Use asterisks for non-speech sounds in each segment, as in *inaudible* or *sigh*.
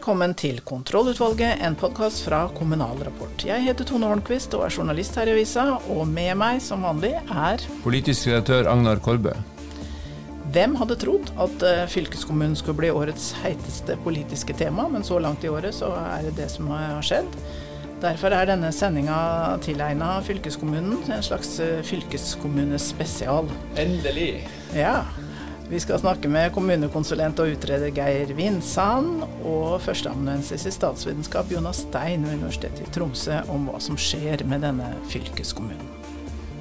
Velkommen til Kontrollutvalget, en podkast fra Kommunal Rapport. Jeg heter Tone Hornquist og er journalist her i avisa, og med meg som vanlig er Politisk redaktør Agnar Korbø. Hvem hadde trodd at eh, fylkeskommunen skulle bli årets heiteste politiske tema, men så langt i året så er det det som har skjedd. Derfor er denne sendinga tilegna fylkeskommunen, en slags eh, fylkeskommunespesial. Endelig. Ja, vi skal snakke med kommunekonsulent og utreder Geir Vinsand og førsteamanuensis i statsvitenskap Jonas Stein ved Universitetet i Tromsø om hva som skjer med denne fylkeskommunen.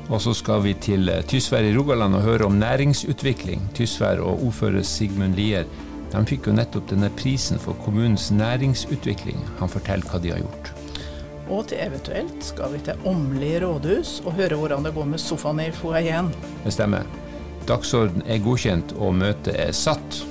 Og så skal vi til eh, Tysvær i Rogaland og høre om næringsutvikling. Tysvær og ordfører Sigmund Lier de fikk jo nettopp denne prisen for kommunens næringsutvikling. Han forteller hva de har gjort. Og til eventuelt skal vi til Åmli rådhus og høre hvordan det går med sofaen i foajeen. Det stemmer. Dagsorden er godkjent og møtet er satt.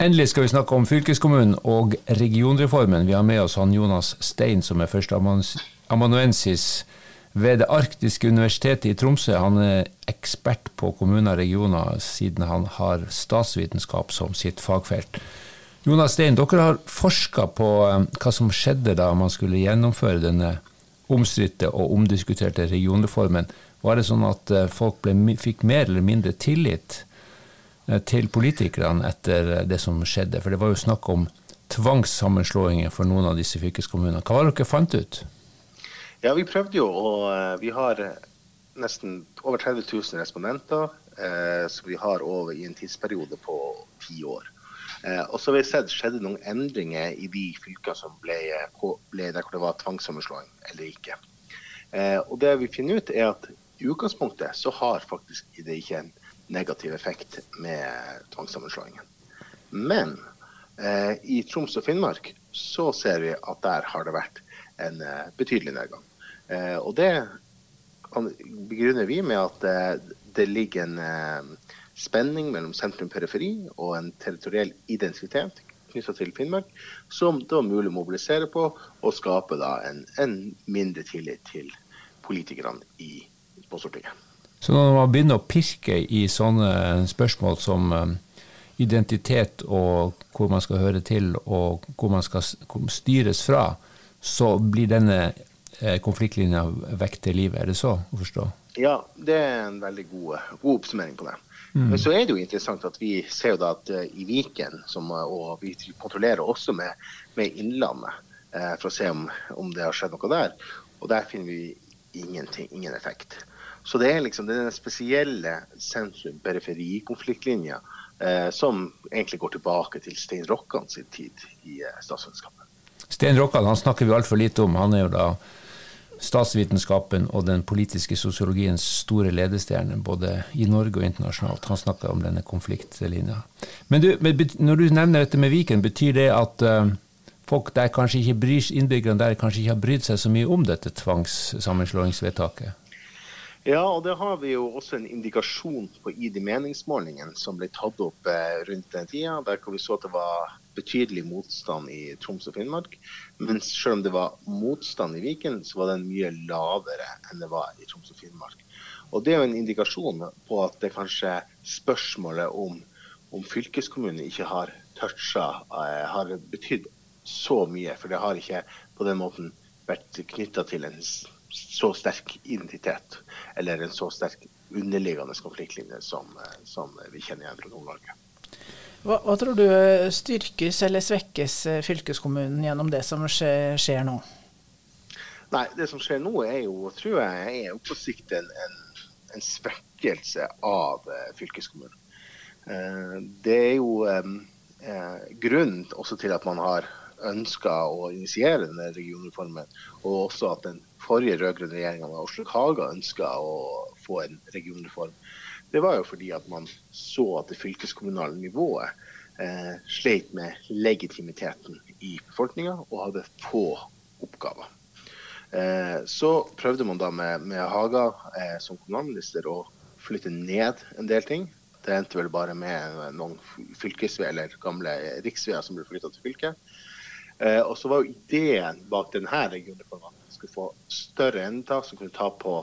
Endelig skal vi snakke om fylkeskommunen og regionreformen. Vi har med oss han Jonas Stein, som er førsteamanuensis ved Det arktiske universitetet i Tromsø. Han er ekspert på kommuner og regioner, siden han har statsvitenskap som sitt fagfelt. Jonas Stein, dere har forska på eh, hva som skjedde da man skulle gjennomføre denne omstridte og omdiskuterte regionreformen. Var det sånn at eh, folk ble, fikk mer eller mindre tillit eh, til politikerne etter det som skjedde? For det var jo snakk om tvangssammenslåinger for noen av disse fylkeskommunene. Hva var det dere fant ut? Ja, Vi prøvde jo, og vi har nesten over 30 000 respondenter. Eh, som vi har over i en tidsperiode på ti år. Eh, og så har vi sett skjedde noen endringer i de fylkene som ble, ble der hvor det var tvangssammenslåing eller ikke. Eh, og det vi finner ut er at i utgangspunktet så har faktisk det ikke en negativ effekt med tvangssammenslåingen. Men eh, i Troms og Finnmark så ser vi at der har det vært en eh, betydelig nedgang. Eh, og det begrunner vi med at eh, det ligger en spenning mellom sentrum og en territoriell identitet knytta til Finnmark, som da var mulig å mobilisere på og skape en, en mindre tillit til politikerne i, på Stortinget. Så når man begynner å pirke i sånne spørsmål som eh, identitet og hvor man skal høre til og hvor man skal styres fra, så blir denne konfliktlinja vekter livet. Er det så å forstå? Ja, det er en veldig god, god oppsummering på det. Mm. Men så er det jo interessant at vi ser jo da at uh, i Viken, som, uh, og vi kontrollerer også med, med Innlandet eh, for å se om, om, det har skjedd noe der, og der finner vi ingenting, ingen effekt. Så det er liksom den spesielle sentrum-periferi-konfliktlinja som egentlig går tilbake til Stein Rokkan sin tid i statsvennskapet. Stein Rokkan han snakker vi altfor lite om. Han er jo da statsvitenskapen og den politiske sosiologiens store ledestjerne, både i Norge og internasjonalt. Han snakka om denne konfliktlinja. Men, du, når du nevner dette med Viken, betyr det at uh, folk der kanskje ikke bryr, innbyggerne der kanskje ikke har brydd seg så mye om dette tvangssammenslåingsvedtaket? Ja, og det har vi jo også en indikasjon på i de meningsmålingene som ble tatt opp eh, rundt den tida, der hvor vi så at det var betydelig motstand i Troms og Finnmark. Men selv om det var motstand i Viken, så var den mye lavere enn det var i Troms og Finnmark. Og Det er jo en indikasjon på at det kanskje spørsmålet om, om fylkeskommunen ikke har toucha, eh, har betydd så mye. For det har ikke på den måten vært knytta til en så sterk identitet, eller en så sterk underliggende konfliktlinje som, eh, som vi kjenner igjen fra Nord-Norge. Hva, hva, tror du styrkes eller svekkes eh, fylkeskommunen gjennom det som skjer, skjer, nå? Nei, Det som skjer nå er jo, tror jeg, er på sikt en, en, en svekkelse av eh, fylkeskommunen. Eh, det er jo grunnen også til at man har ønska å initiere denne regionreformen, og også at den forrige rød-grønne regjeringa med Oslo Haga ønska å få en regionreform det var jo fordi at man så at det fylkeskommunale nivået eh, sleit med legitimiteten i befolkninga og hadde få oppgaver. Eh, så prøvde man da med, med Haga eh, som kommunalminister å flytte ned en del ting. Det endte vel bare med noen fylkesveier eller gamle riksveier som ble flytta til fylket. Eh, og så var jo ideen bak denne regionreformen at man skulle få større endetak som kunne ta på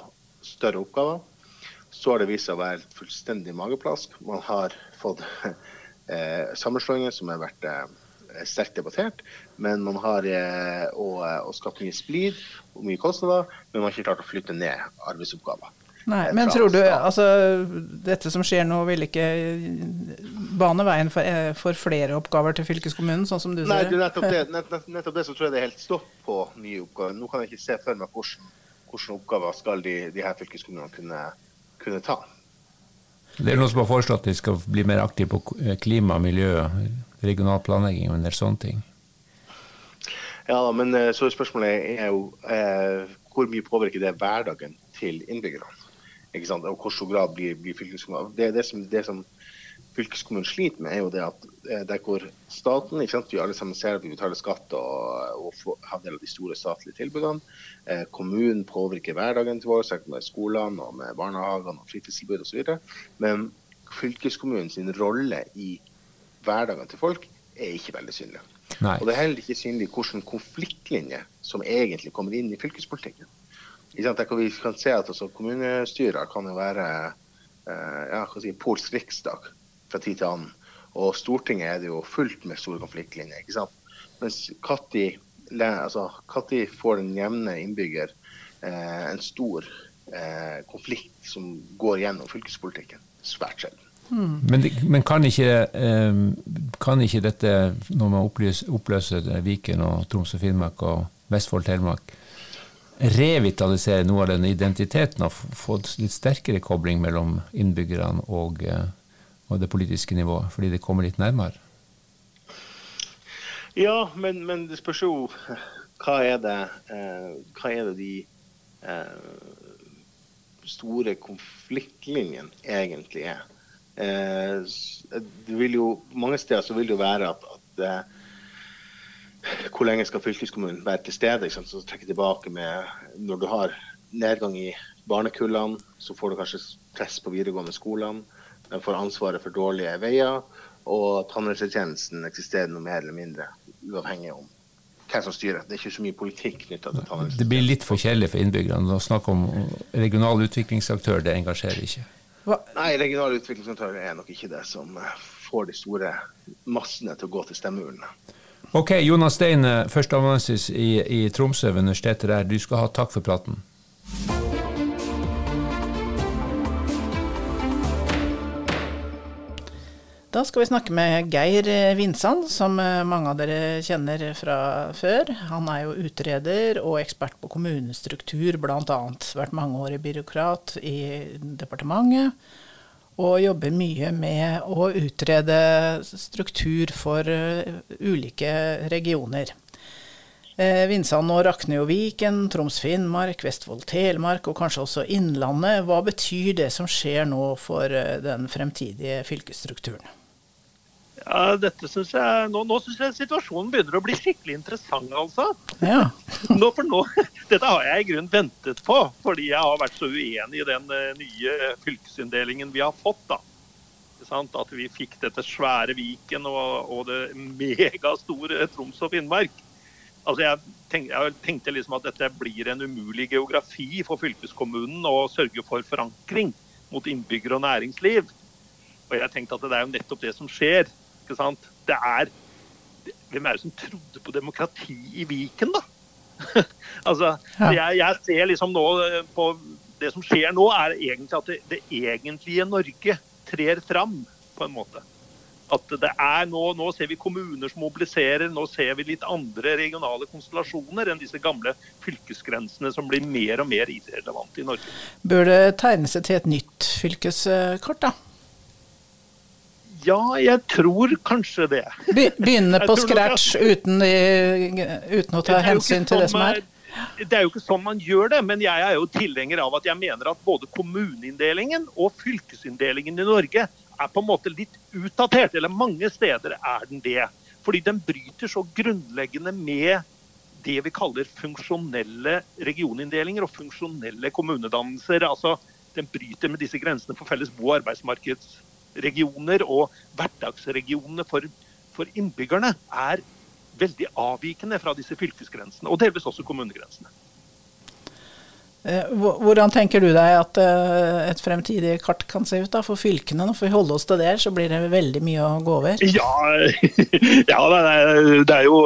større oppgaver. Så har det vist seg å være et fullstendig mageplask. Man har fått *laughs* eh, sammenslåinger som har vært eh, sterkt debattert, men man har eh, og, og skapt mye splid og mye kostnader, men man har ikke klart å flytte ned arbeidsoppgaver. Nei, men tror du altså dette som skjer nå, vil ikke bane veien for, eh, for flere oppgaver til fylkeskommunen, sånn som du Nei, ser? Nei, nettopp det, nett, nettopp det så tror jeg det er helt stopp på nye oppgaver. Nå kan jeg ikke se for meg hvordan, hvordan oppgaver skal de, de her fylkeskommunene kunne, kunne ta. Det er noen som har foreslått at de skal bli mer aktive på klima, miljø, regional planlegging og en del sånne ting. Ja, men eh, så spørsmålet er jo eh, hvor mye påvirker det hverdagen til innbyggerne? Ikke sant? Og hvor stor grad blir, blir fylkeskommunen det, det, som, det som fylkeskommunen sliter med, er jo det at det der hvor staten ikke sant, Vi alle sammen ser at vi betaler skatt og, og har del av de store statlige tilbudene. Eh, kommunen påvirker hverdagen til vår, med skolene og med barnehagene og fritidstilbud osv. Men fylkeskommunens rolle i hverdagen til folk er ikke veldig synlig. Nei. Og det er heller ikke synlig hvilken konfliktlinje som egentlig kommer inn i fylkespolitikken. Der vi kan se at altså, Kommunestyrer kan jo være eh, ja, si, polsk riksdag fra tid til annen. Og Stortinget er det jo fullt med store konfliktlinjer. ikke sant? Mens når altså, får den jevne innbygger eh, en stor eh, konflikt som går gjennom fylkespolitikken? Svært sjelden. Mm. Men, men kan, ikke, eh, kan, ikke, dette, når man oppløser, oppløser Viken og Troms og Finnmark og Vestfold Telemark, revitalisere noe av den identiteten og få litt sterkere kobling mellom innbyggerne og, eh, og det politiske nivået, fordi det kommer litt nærmere? Ja, men, men det spørs jo hva er det, eh, hva er det de eh, store konfliktlinjene egentlig er. Eh, det vil jo, mange steder så vil det jo være at, at eh, hvor lenge skal fylkeskommunen være til stede? Så trekke tilbake med Når du har nedgang i barnekullene, så får du kanskje press på videregående skolene. De får ansvaret for dårlige veier. Og tannhelsetjenesten eksisterer noe mer eller mindre, uavhengig om hvem som styrer. Det er ikke så mye politikk knytta til tannhelsetjenesten. Det blir litt for kjedelig for innbyggerne. Å snakke om regional utviklingsaktør, det engasjerer ikke. Hva? Nei, regional utviklingsaktør er nok ikke det som får de store massene til å gå til stemmeurnene. Ok, Jonas Stein, førsteamanuensis i, i Tromsø ved universitetet der. Du skal ha takk for praten. Da skal vi snakke med Geir Vinsand, som mange av dere kjenner fra før. Han er jo utreder og ekspert på kommunestruktur, bl.a. Vært mangeårig byråkrat i departementet og jobber mye med å utrede struktur for uh, ulike regioner. Eh, Vinsand og Rakne og Viken, Troms-Finnmark, Vestfold-Telemark og kanskje også Innlandet. Hva betyr det som skjer nå for den fremtidige fylkesstrukturen? Ja, dette synes jeg, Nå, nå syns jeg situasjonen begynner å bli skikkelig interessant, altså. Ja. *laughs* nå, for nå, *laughs* Dette har jeg i grunnen ventet på, fordi jeg har vært så uenig i den uh, nye fylkesinndelingen vi har fått. da. At vi fikk dette svære Viken og, og det megastore Troms og Finnmark. Altså jeg, tenk, jeg, tenkte liksom at dette blir en umulig geografi for fylkeskommunen å sørge for forankring mot innbyggere og næringsliv. Og jeg tenkte at det er jo nettopp det som skjer ikke sant? Det er Hvem er det som trodde på demokrati i Viken, da? *laughs* altså, ja. jeg, jeg, ser liksom nå eh, på Det som skjer nå, er egentlig at det, det egentlige Norge trer fram, på en måte. At det er nå, nå ser vi kommuner som mobiliserer, nå ser vi litt andre regionale konstellasjoner enn disse gamle fylkesgrensene som blir mer og mer irrelevante i Norge. Bør det tegne seg til et nytt fylkeskart, da? Ja, jeg tror kanskje det. Begynne på scratch uten, uten, å ta hensyn til det som er? Det er jo ikke sånn man gjør det, men jeg er jo tilhenger av at jeg mener at både kommuneinndelingen og fylkesinndelingen i Norge er på en måte litt utdatert. Eller mange steder er den det. Fordi den bryter så grunnleggende med det vi kaller funksjonelle regioninndelinger og funksjonelle kommunedannelser. Altså, den bryter med disse grensene for felles bo- og arbeidsmarkeds regioner og hverdagsregionene for, for innbyggerne er veldig avvikende fra disse fylkesgrensene, og delvis også kommunegrensene. Eh, hvordan tenker du deg at eh, et fremtidig kart kan se ut da, for fylkene? Nå får vi holde oss til det, så blir det veldig mye å gå over. Ja, *laughs* ja det er jo,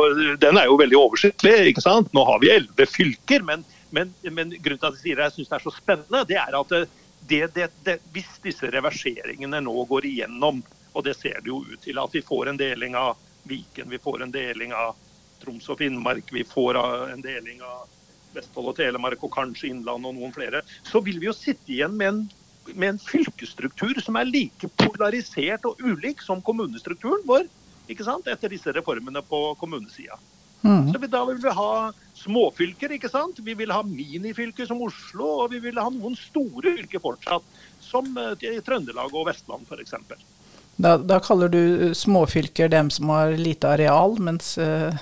den er jo veldig oversiktlig. ikke sant? Nå har vi elleve fylker, men, men, men, grunnen til at jeg sier det jeg syns det er så spennende, det er at det, det, det, hvis disse reverseringene nå går igjennom, og det ser det jo ut til at vi får en deling av Viken, vi får en deling av Troms og Finnmark, vi får en deling av Vestfold og Telemark og kanskje Innlandet og noen flere, så vil vi jo sitte igjen med en, med en fylkesstruktur som er like polarisert og ulik som kommunestrukturen vår ikke sant? etter disse reformene på kommunesida. Mm. Så vi, Da vil vi ha småfylker, ikke sant. Vi vil ha minifylker som Oslo, og vi vil ha noen store fylker fortsatt, som eh, Trøndelag og Vestland f.eks. Da, da, kaller du småfylker dem som har lite areal, mens uh,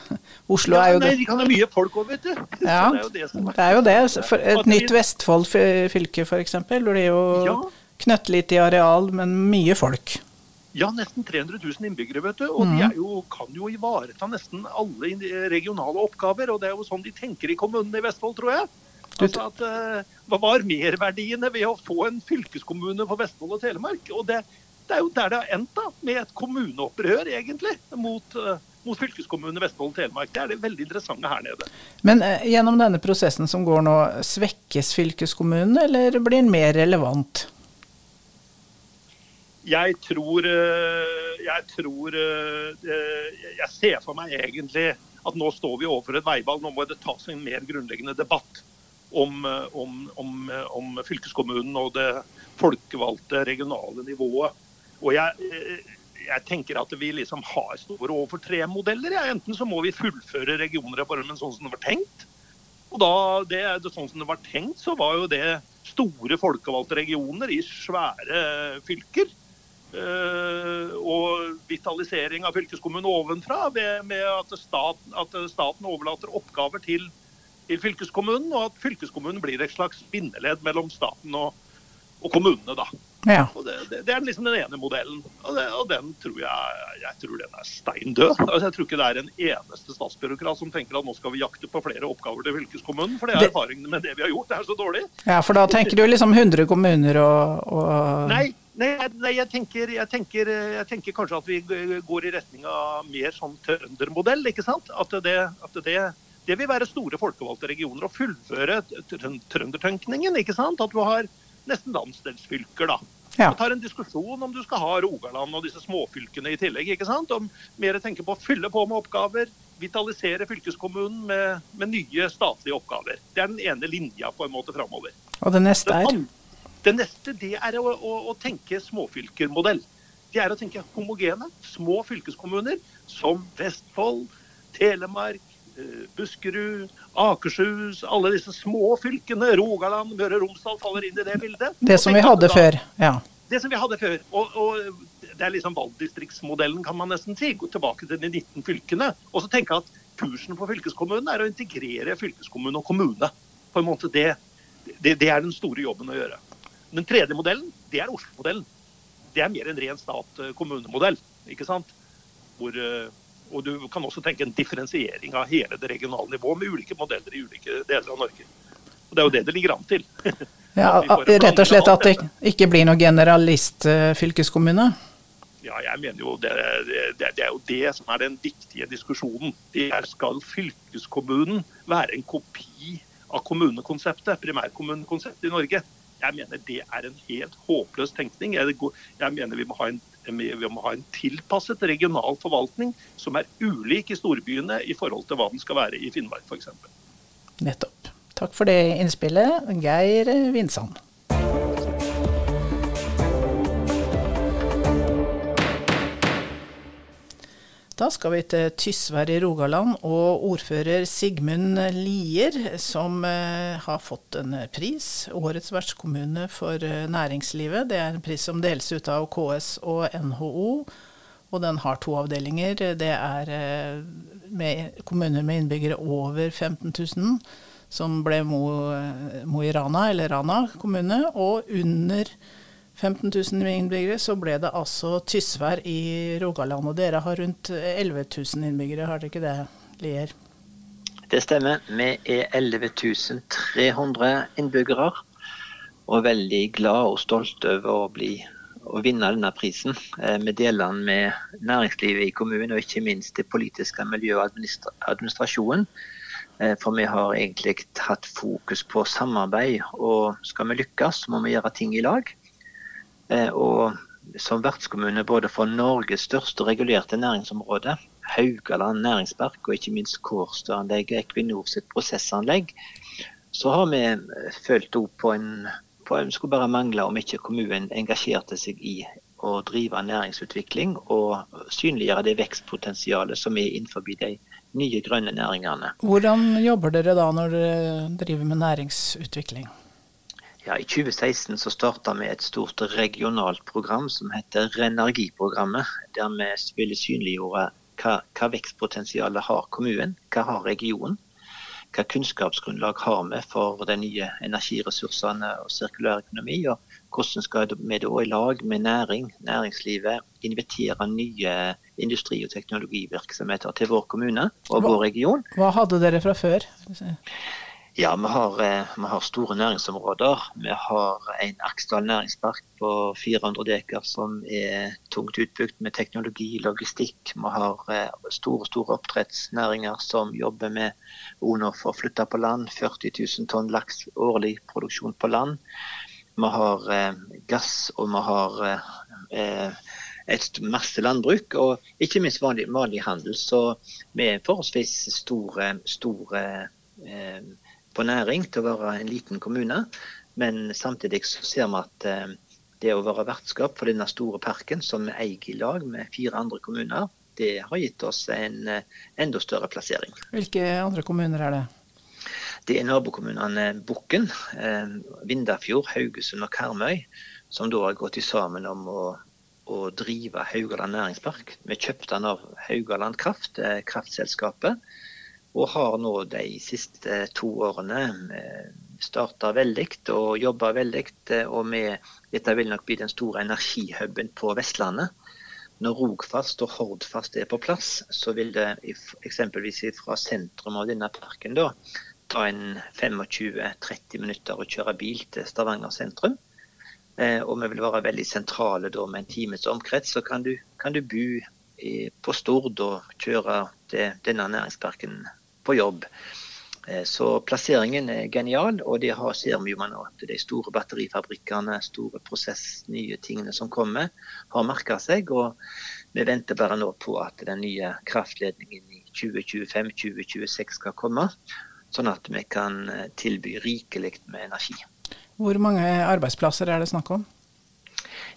Oslo ja, er jo nei, det. De kan ha mye folk òg, vet du. *laughs* Ja, det er jo det. Som er. det, er jo det. For et nytt Vestfold fylke f.eks. blir jo ja. knøttlite i areal, men mye folk. Ja, nesten 300 000 innbyggere, vet du. Og mm. de jo, kan jo ivareta nesten alle regionale oppgaver. Og det er jo sånn de tenker i kommunene i Vestfold, tror jeg. Altså at, uh, Hva var merverdiene ved å få en fylkeskommune på Vestfold og Telemark? Og det, det er jo der det har endt, da, med et kommuneopprør, egentlig, mot, uh, mot fylkeskommunene Vestfold og Telemark. Det er det veldig interessante her nede. Men uh, gjennom denne prosessen som går nå, svekkes fylkeskommunen, eller blir den mer relevant? Jeg tror uh, Jeg tror Jeg ser for meg egentlig at nå står vi overfor et veivalg. Nå må det tas en mer grunnleggende debatt om, om, om, om fylkeskommunen og det folkevalgte regionale nivået. Og jeg, eh, jeg, tenker at vi liksom har store overfor tre modeller. Ja. Enten så må vi fullføre regionreformen sånn som det var tenkt. Og da det, sånn som det var tenkt, så var jo det store folkevalgte regioner i svære fylker. Uh, og vitalisering av fylkeskommunen ovenfra ved, med at staten, at staten, overlater oppgaver til, til, fylkeskommunen, og at fylkeskommunen blir et slags bindeledd mellom staten og, og kommunene. da. Ja. Det, det, det, er liksom den ene modellen. Og, det, og, den tror jeg, jeg tror den er stein død. Altså, jeg tror ikke det er en eneste statsbyråkrat som tenker at nå skal vi jakte på flere oppgaver til fylkeskommunen. For det er erfaringene med det vi har gjort. Det er så dårlig. Ja, For da tenker du liksom 100 kommuner og, og... Nei, nei, nei jeg, tenker, jeg, tenker, jeg, tenker, kanskje at vi går i retning av mer sånn trøndermodell. ikke sant? At det, at det det vil være store folkevalgte regioner å fullføre trøndertenkningen. ikke sant? At du har nesten landsdelsfylker, da. Ja. tar en diskusjon om du skal ha Rogaland og disse småfylkene i tillegg. ikke sant? Om mer tenke på å fylle på med oppgaver, vitalisere fylkeskommunen med, med, nye statlige oppgaver. Det er den ene linja på en måte framover. Og det neste er? Det neste det er å, å, å tenke småfylkermodell. Det er å tenke homogene, små fylkeskommuner som Vestfold, Telemark, Eh, Buskerud, Akershus, alle disse små fylkene, Rogaland, Møre og Romsdal faller inn i det bildet. Det som vi hadde da, før, ja. Det som vi hadde før. Og, og det er liksom valgdistriktsmodellen, kan man nesten si. Gå tilbake til de 19 fylkene. Og så tenke at kursen for fylkeskommunen er å integrere fylkeskommune og kommune. På en måte det, det, det er den store jobben å gjøre. Den tredje modellen, det er Oslo-modellen. Det er mer en ren stat-kommunemodell. ikke sant? Hvor uh, og du kan også tenke en differensiering av hele det regionale nivået med ulike modeller i ulike deler av Norge. Og Det er jo det det ligger an til. *laughs* ja, Rett og slett at det ikke blir noen generalistfylkeskommune? Ja, jeg mener jo det, det, det, er jo det som er den viktige diskusjonen. Det er Skal fylkeskommunen være en kopi av kommunekonseptet, primærkommunekonseptet i Norge? Jeg mener det er en helt håpløs tenkning. Jeg, mener vi må en vi må ha en tilpasset regional forvaltning som er ulik i storbyene i forhold til hva den skal være i Finnmark f.eks. Nettopp. Takk for det innspillet, Geir Vinsand. Da skal vi til Tysvær i Rogaland og ordfører Sigmund Lier, som eh, har fått en pris. Årets vertskommune for eh, næringslivet. Det er en pris som deles ut av KS og NHO. Og den har to avdelinger. Det er eh, med kommuner med innbyggere over 15 000, som ble Mo, Mo i Rana, eller Rana kommune, og under 15 15 000 innbyggere, så ble det altså Tysvær i Rogaland. Og dere har rundt 11 000 innbyggere, har dere ikke det, Lier? Det stemmer. Vi er 11 300 innbyggere. Og veldig glad og stolt over å, bli, å vinne denne prisen. Eh, vi deler den med næringslivet i kommunen og ikke minst det politiske miljøet og administrasjonen. Eh, for vi har egentlig hatt fokus på samarbeid, og skal vi lykkes, må vi gjøre ting i lag. Eh, og som vertskommune både for Norges største regulerte næringsområde, Haugaland næringspark og ikke minst Kårstø-anlegget, Equinor sitt prosessanlegg, så har vi eh, følt opp på en på, en skulle bare mangle om ikke kommunen engasjerte seg i å drive næringsutvikling og synliggjøre det vekstpotensialet som er innenfor de nye grønne næringene. Hvordan jobber dere da når dere driver med næringsutvikling? Ja, I 2016 så starta vi et stort regionalt program som heter Renergiprogrammet. Der vi ville synliggjøre hva, hva vekstpotensialet har kommunen, hva har regionen. Hva kunnskapsgrunnlag har vi for de nye energiressursene og sirkulær økonomi. Og hvordan skal vi da i lag med næring, næringslivet invitere nye industri- og teknologivirksomheter til vår kommune og vår region. Hva hadde dere fra før? Ja, vi har, eh, vi har, store næringsområder. Vi har en Aksdal næringspark på 400 dekar som er tungt utbygd med teknologi, logistikk. Vi har eh, store store oppdrettsnæringer som jobber med ONO for å flytte på land. 40 000 tonn laks årlig produksjon på land. Vi har eh, gass, og vi har et masse landbruk, og ikke minst vanlig, vanlig handel. Så vi er forholdsvis store, store eh, på næring til å være en liten kommune. Men samtidig så ser vi at eh, det å være vertskap for denne store parken, som vi eier i lag med fire andre kommuner, det har gitt oss en eh, enda større plassering. Hvilke andre kommuner er det? Det er nabokommunene Bukken, eh, Vindafjord, Haugesund og Karmøy, som da har gått sammen om å, å drive Haugaland næringspark. Vi kjøpte den av Haugaland Kraft, kraftselskapet. Og har nå de siste to årene eh, starta veldig og jobba veldig. Eh, og med, dette vil nok bli den store energihuben på Vestlandet. Når Rogfast og Hordfast er på plass, så vil det eksempelvis fra sentrum av denne parken da, ta en 25-30 minutter å kjøre bil til Stavanger sentrum. Eh, og vi vil være veldig sentrale da med en times omkrets. Så kan du, kan du bo på Stord og kjøre til denne næringsparken på jobb. Eh, så plasseringen er genial, og det har, ser vi jo nå at de store batterifabrikkene, store prosess, nye tingene som kommer, har merka seg. Og vi venter bare nå på at den nye kraftledningen i 2025-2026 skal komme, sånn at vi kan eh, tilby rikelig med energi. Hvor mange arbeidsplasser er det snakk om?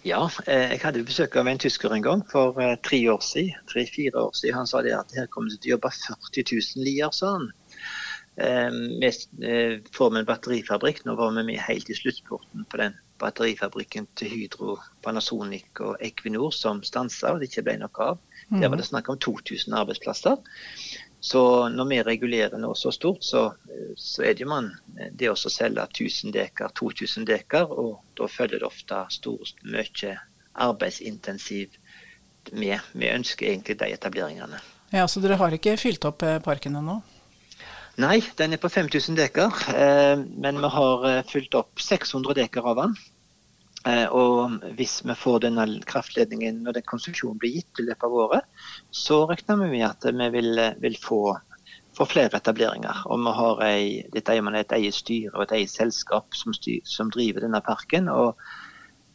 Ja, eh, jeg hadde besøk av en tysker en gang for eh, tre år siden. Tre-fire år siden. Han sa det at her kommer det til å jobbe 40 000 lier, sa han. Vi eh, får med en batterifabrikk. Nå var vi med helt i sluttporten på den batterifabrikken til Hydro, Panasonic og Equinor som stansa og det ikke ble noe av. Der var det snakk om 2000 arbeidsplasser. Så når vi regulerer nå så stort, så, så er det jo man det å selge 1000 dekar, 2000 dekar, og da følger det ofte stort, mye arbeidsintensiv med. Vi ønsker egentlig de etableringene. Ja, Så dere har ikke fylt opp eh, parken ennå? Nei, den er på 5000 dekar. Eh, men vi har eh, fylt opp 600 dekar av den. Eh, og hvis vi får denne kraftledningen når den konsesjonen blir gitt i løpet av året, så regner vi med at vi vil, vil få, få, flere etableringer. Og vi har ei, dette er et eget styre og et eget selskap som, styr, som, driver denne parken. og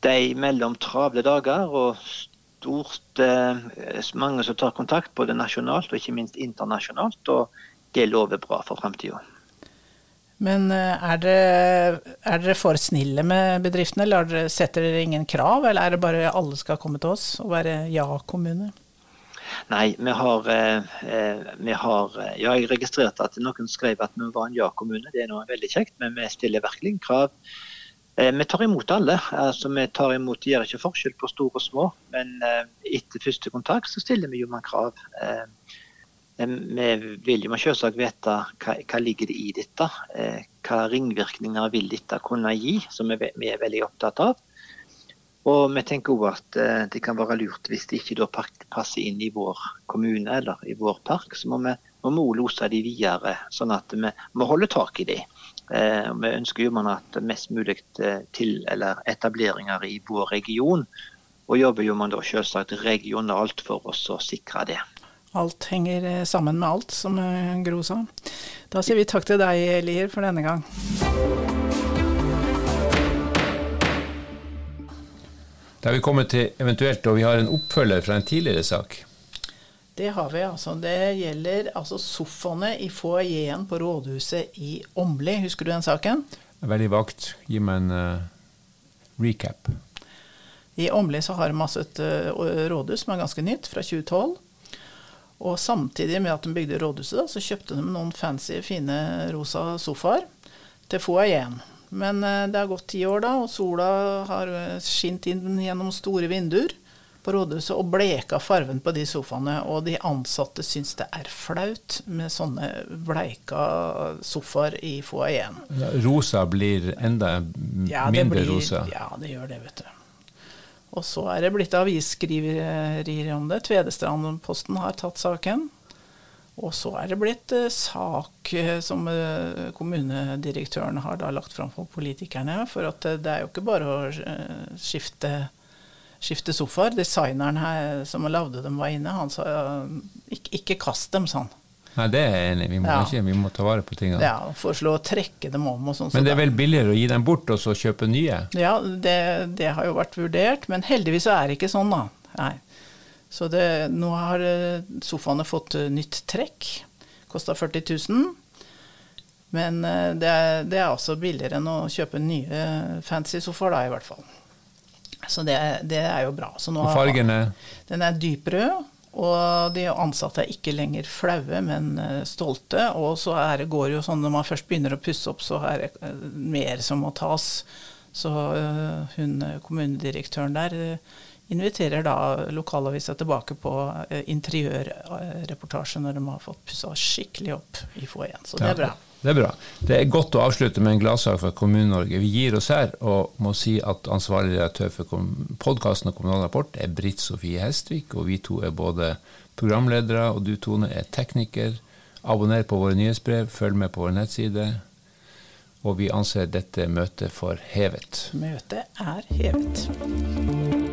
de mellom travle dager og stort eh, mange som tar kontakt, både nasjonalt og ikke minst internasjonalt. og Det lover bra for framtida. Men eh, er dere, er for snille med bedriftene, eller dere, setter dere ingen krav? Eller er det bare alle skal komme til oss og være ja-kommune? Nei, vi har, eh, eh vi har, Ja, jeg registrerte at noen skrev at vi var en ja-kommune. Det er noe veldig kjekt, men vi stiller virkelig krav. Vi tar imot alle. altså Vi tar imot, gjør ikke forskjell på store og små. Men etter første kontakt så stiller vi jo man krav. Vi vil jo selvsagt vite hva, hva ligger i dette. Eh, hva ringvirkninger vil dette kunne gi, som vi er veldig opptatt av. Og vi tenker òg at eh, det kan være lurt hvis det ikke passer inn i vår kommune eller i vår park. Så må vi, må vi lose de videre, sånn at vi, vi holder tak i de. Eh, vi ønsker jo man at mest mulig til eller etableringer i vår region. Og jobber jo man da selvsagt regionalt for oss å sikre det. Alt henger eh, sammen med alt, som Gro sa. Da sier vi takk til deg, Lier, for denne gang. Da er vi kommet til eventuelt, og vi har en oppfølger fra en tidligere sak. Det har vi. altså. Det gjelder altså sofaene i foajeen på rådhuset i Åmli. Husker du den saken? Veldig vagt. Gi meg en uh, recap. I Åmli så har de altså et uh, rådhus som er ganske nytt, fra 2012. Og samtidig med at de bygde rådhuset, da, så kjøpte de noen fancy, fine rosa sofaer til foajeen. Men uh, det har gått ti år, da, og sola har skint inn gjennom store vinduer på rådhuset og bleka farven på de sofaene. Og de ansatte syns det er flaut med sånne bleika sofaer i foajeen. Ja, rosa blir enda ja, mindre blir, rosa? Ja, det gjør det, vet du. Og så er det blitt avisskriverier om det. Tvedestrandposten har tatt saken. Og så er det blitt uh, sak uh, som uh, kommunedirektøren har lagt fram for politikerne. For det er jo ikke bare å skifte skifte sofaer. Designeren her som lagde dem, var inne. Han sa ikke, ikke kast dem, sa han. Nei, det er jeg enig i. Vi, må ja. vi må ta vare på tingene. Ja, Foreslå å trekke dem om. og sånn. Men det er vel billigere å gi dem bort og så kjøpe nye? Ja, det, det har jo vært vurdert. Men heldigvis er det ikke sånn, da. Nei. Så det, nå har eh, sofaene fått eh, nytt trekk. Kosta 40 000. Men eh, det er, det er også billigere enn å kjøpe nye fancy sofaer, da, i hvert fall. Så det, det er jo bra. Så nå og fargene? Den er dyprød. Og de ansatte er ikke lenger flaue, men eh, stolte. Og så er, går det jo sånn når man først begynner å pusse opp, så er det eh, mer som må tas. Så uh, hun kommunedirektøren der inviterer da lokalavisa tilbake på uh, interiørreportasje når de har fått pussa skikkelig opp i foajeen. Så det er bra. Det er bra. Det er godt å avslutte med en gladsak fra Kommune-Norge. Vi gir oss her og må si at ansvarlig redaktør for podkasten og Kommunal Rapport er Britt Sofie Hestvik, og vi to er både programledere, og du Tone er tekniker. Abonner på våre nyhetsbrev, følg med på vår nettside. Og vi anser dette møtet for hevet. Møtet er hevet.